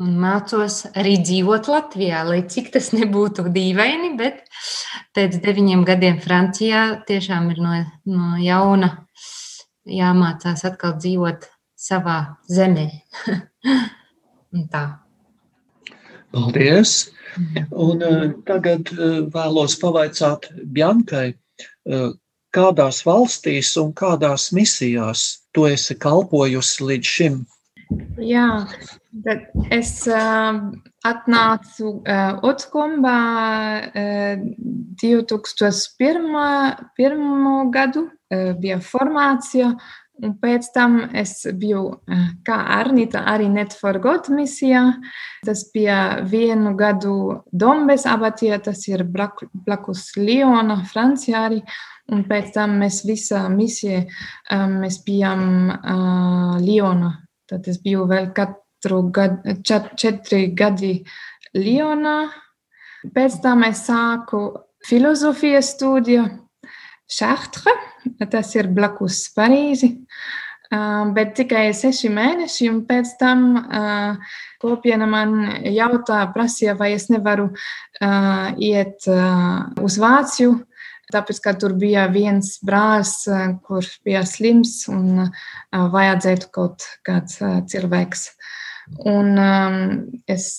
Un mācos arī dzīvot Latvijā, lai cik tas nebūtu dīvaini, bet pēc deviņiem gadiem Francijā tiešām ir no, no jauna jāmācās atkal dzīvot savā zemē. tā. Paldies! Un, uh, tagad uh, vēlos pavaicāt Bjankai, uh, kādās valstīs un kādās misijās tu esi kalpojusi līdz šim? Jā, tad es uh, atnācu uh, Utskombā uh, 2001. gadu, uh, bija formācija, un pēc tam es biju uh, kā Arnita arī Net for God misijā. Tas bija vienu gadu Dombes abatijā, tas ir blakus Liona, Francijā arī. Un pēc tam mēs visā misijā um, mēs bijām uh, Liona. Tad es biju vēl katru gadu, čet, četri gadi Lionā. Pēc tam es sāku filozofijas studiju Šahtre, tas ir blakus Parīzi. Uh, bet tikai seši mēneši, un pēc tam uh, kopiena man jautā, prasīja, vai es nevaru uh, iet uz Vāciju, tāpēc, ka tur bija viens brālis, kurš bija slims un vajadzētu kaut kāds cilvēks. Un um, es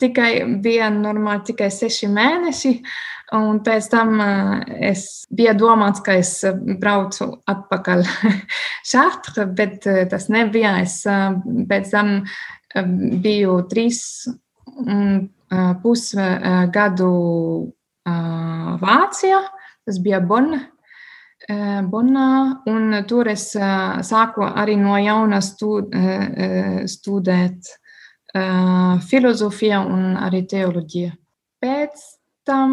tikai biju normāli tikai seši mēneši, Un pēc tam es biju domāts, ka es braucu atpakaļ šādi, bet tas nebija. Es pēc tam biju trīs pus gadu Vācijā. Tas bija Bonn. Bonā, un tur es sāku arī no jauna studēt filozofiju un arī teoloģiju. Pēc tam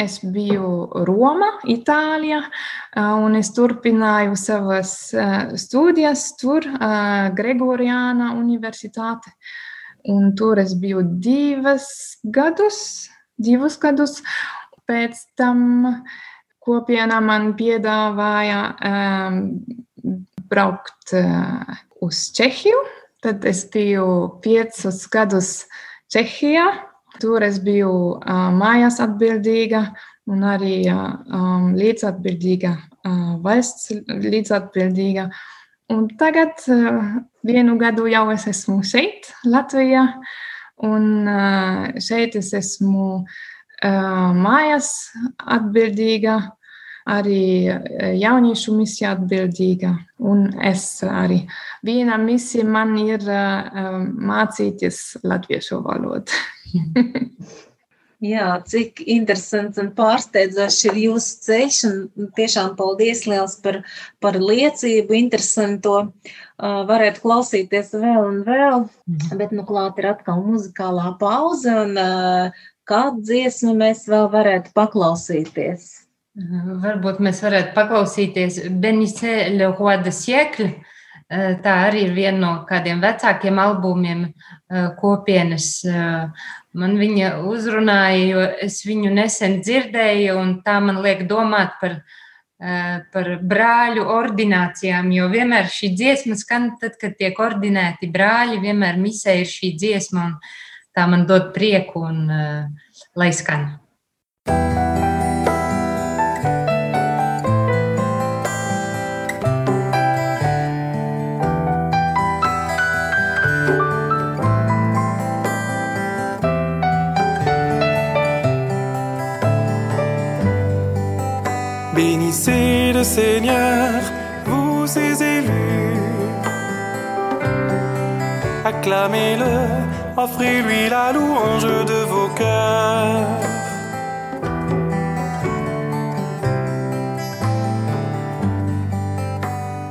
es biju Roma, Itālijā, un es turpināju savas studijas tur, Gregoriāna Universitāte. Un tur es biju divas gadus, divus gadus. Pēc tam kopiena man piedāvāja um, braukt uh, uz Čehiju. Tad es biju piecus gadus Čehijā Tur es biju uh, mājās atbildīga un arī um, līdzatbildīga, uh, valsts līdzatbildīga. Un tagad uh, vienu gadu jau es esmu šeit, Latvijā, un uh, šeit es esmu uh, mājās atbildīga, arī jauniešu misija atbildīga. Un es arī viena misija man ir uh, mācīties latviešu valodu. Jā, cik interesants un pārsteidzošs ir jūsu ceļš. Tiešām paldies liels par, par liecību, interesanto. Uh, varētu klausīties vēl un vēl, mhm. bet nu klāt ir atkal muzikālā pauze un uh, kādu dziesmu mēs vēl varētu paklausīties. Varbūt mēs varētu paklausīties Benice Le Roi de Siècle. Tā arī ir viena no kādiem vecākiem albumiem kopienas. Man viņa uzrunāja, jo es viņu nesen dzirdēju, un tā man liek domāt par, par brāļu ordinācijām. Jo vienmēr šī dziesma skan, tad, kad tiek ordinēti brāļi, vienmēr misē ir šī dziesma, un tā man dod prieku, un lai skan. thank you Seigneur, vous ses élus. Acclamez-le, offrez-lui la louange de vos cœurs.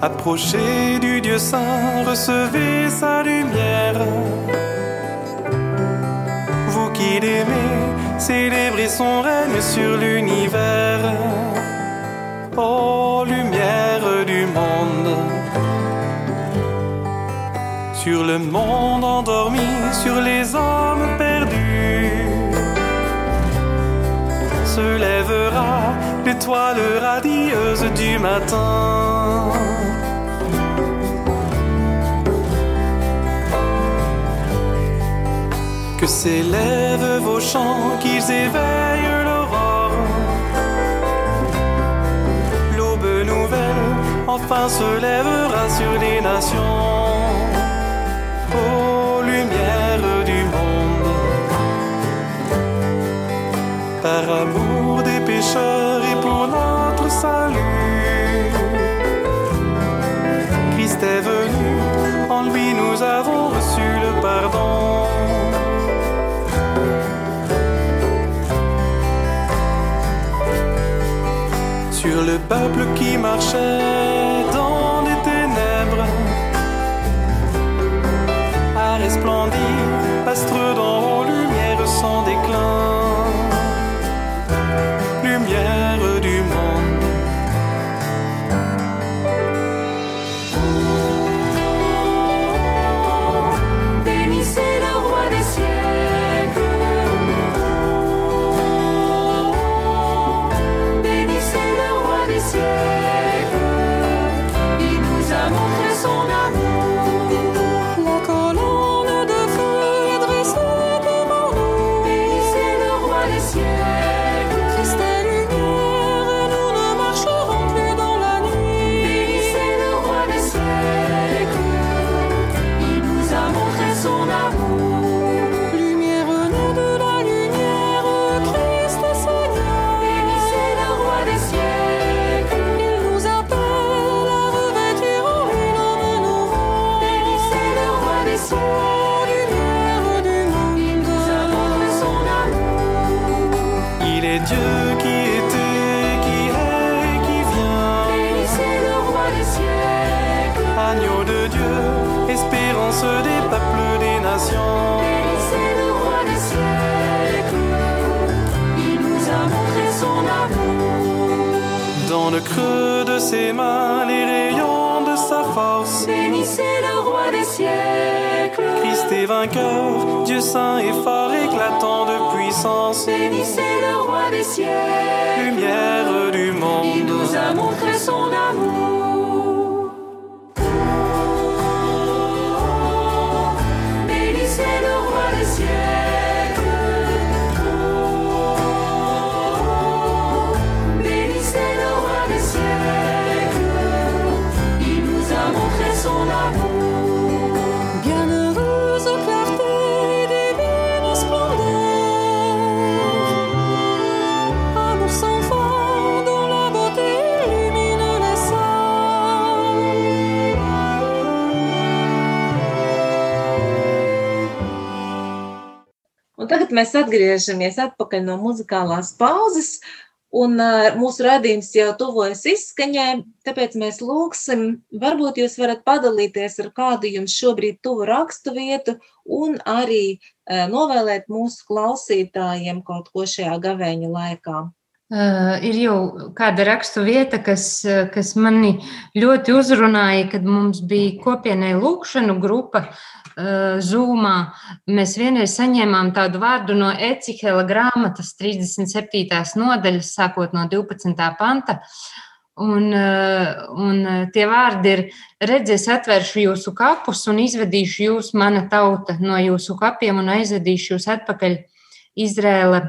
Approchez du Dieu Saint, recevez sa lumière. Vous qui l'aimez, célébrez son règne sur l'univers ô lumière du monde. Sur le monde endormi, sur les hommes perdus, se lèvera l'étoile radieuse du matin. Que s'élèvent vos chants, qu'ils éveillent enfin se lèvera sur les nations. Ô lumière du monde, par amour des pécheurs et pour notre salut, Christ est venu, en lui nous avons reçu le pardon. sur le peuple qui marchait tagad mēs atgriežamies atpakaļ no muzikālās pauzes. Un mūsu raidījums jau tuvojas izskaņai, tāpēc mēs lūgsim, varbūt jūs varat padalīties ar kādu jums šobrīd tuvu rakstu vietu un arī novēlēt mūsu klausītājiem kaut ko šajā gavēņa laikā. Uh, ir jau kāda rakstu vieta, kas, uh, kas mani ļoti uzrunāja, kad mums bija kopienai lūkšanu grupa uh, Zūmā. Mēs vienreiz saņēmām tādu vārdu no Ecihela grāmatas 37. nodaļas, sākot no 12. panta. Un, uh, un tie vārdi ir: redzēs, atvēršu jūsu kapus un izvedīšu jūs, mana tauta, no jūsu kapiem un aizvedīšu jūs atpakaļ Izrēla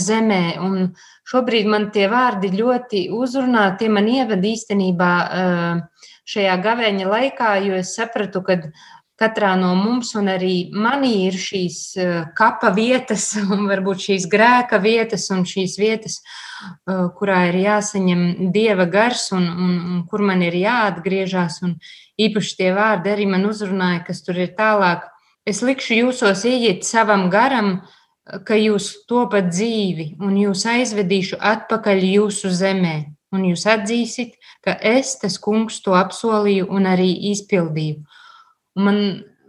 zemē. Un šobrīd man tie vārdi ļoti uzrunā, tie man ievada īstenībā uh, šajā gavēņa laikā, jo es sapratu, ka katrā no mums un arī manī ir šīs uh, kapa vietas, un varbūt šīs grēka vietas, un šīs vietas, uh, kurā ir jāsaņem dieva gars, un, un, un kur man ir jāatgriežas. Īpaši tie vārdi arī man uzrunāja, kas tur ir tālāk. Es likšu jūsos ieiet savam garam, ka jūs topat dzīvi, un jūs aizvedīšu atpakaļ jūsu zemē, un jūs atzīsiet, ka es, tas kungs, to apsolīju un arī izpildīju. Un man,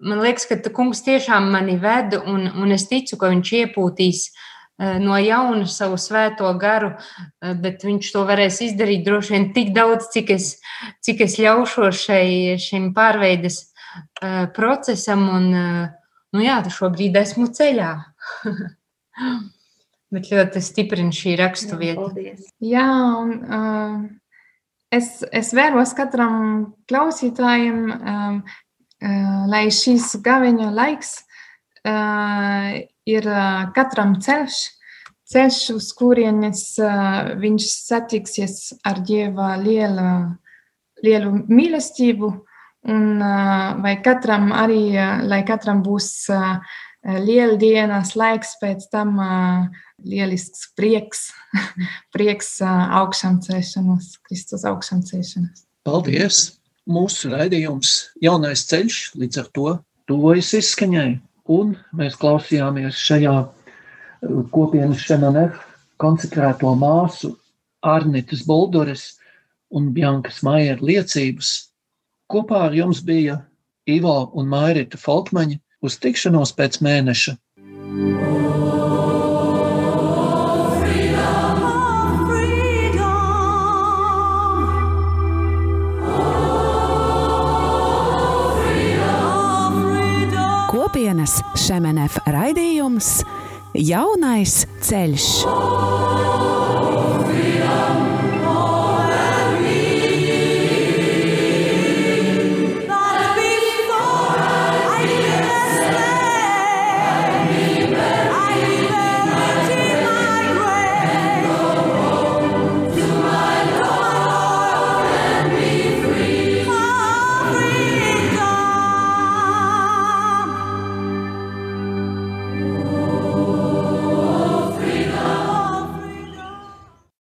man liekas, ka kungs tiešām mani ved, un, un es ticu, ka viņš iepūtīs eh, no jauna savu svēto garu, eh, bet viņš to varēs izdarīt droši vien tik daudz, cik es, cik es ļaušos šai, šim pārveides eh, procesam. Un, nu jā, šobrīd esmu ceļā. Bet ļoti stiprina šī rakstu vieta. Paldies! Jā, un uh, es, es vēros katram klausītājam, um, uh, lai šīs gaveņa laiks uh, ir uh, katram ceļš, ceļš, uz kurienes uh, viņš satiksies ar Dieva liela, lielu mīlestību, un uh, vai katram arī, uh, lai katram būs uh, lieldienas laiks, pēc tam uh, lielisks prieks, prieks uh, augšām celšanos, Kristus augšām celšanos. Paldies! Mūsu raidījums Jaunais ceļš līdz ar to tuvojas izskaņai. Un mēs klausījāmies šajā kopienas Šemanef konsekrēto māsu Arnitas Boldores un Bjankas Maiera liecības. Kopā ar jums bija Ivo un Mairita Folkmaņa uz tikšanos pēc mēneša. Kopienas Šemenef raidījums Jaunais ceļš.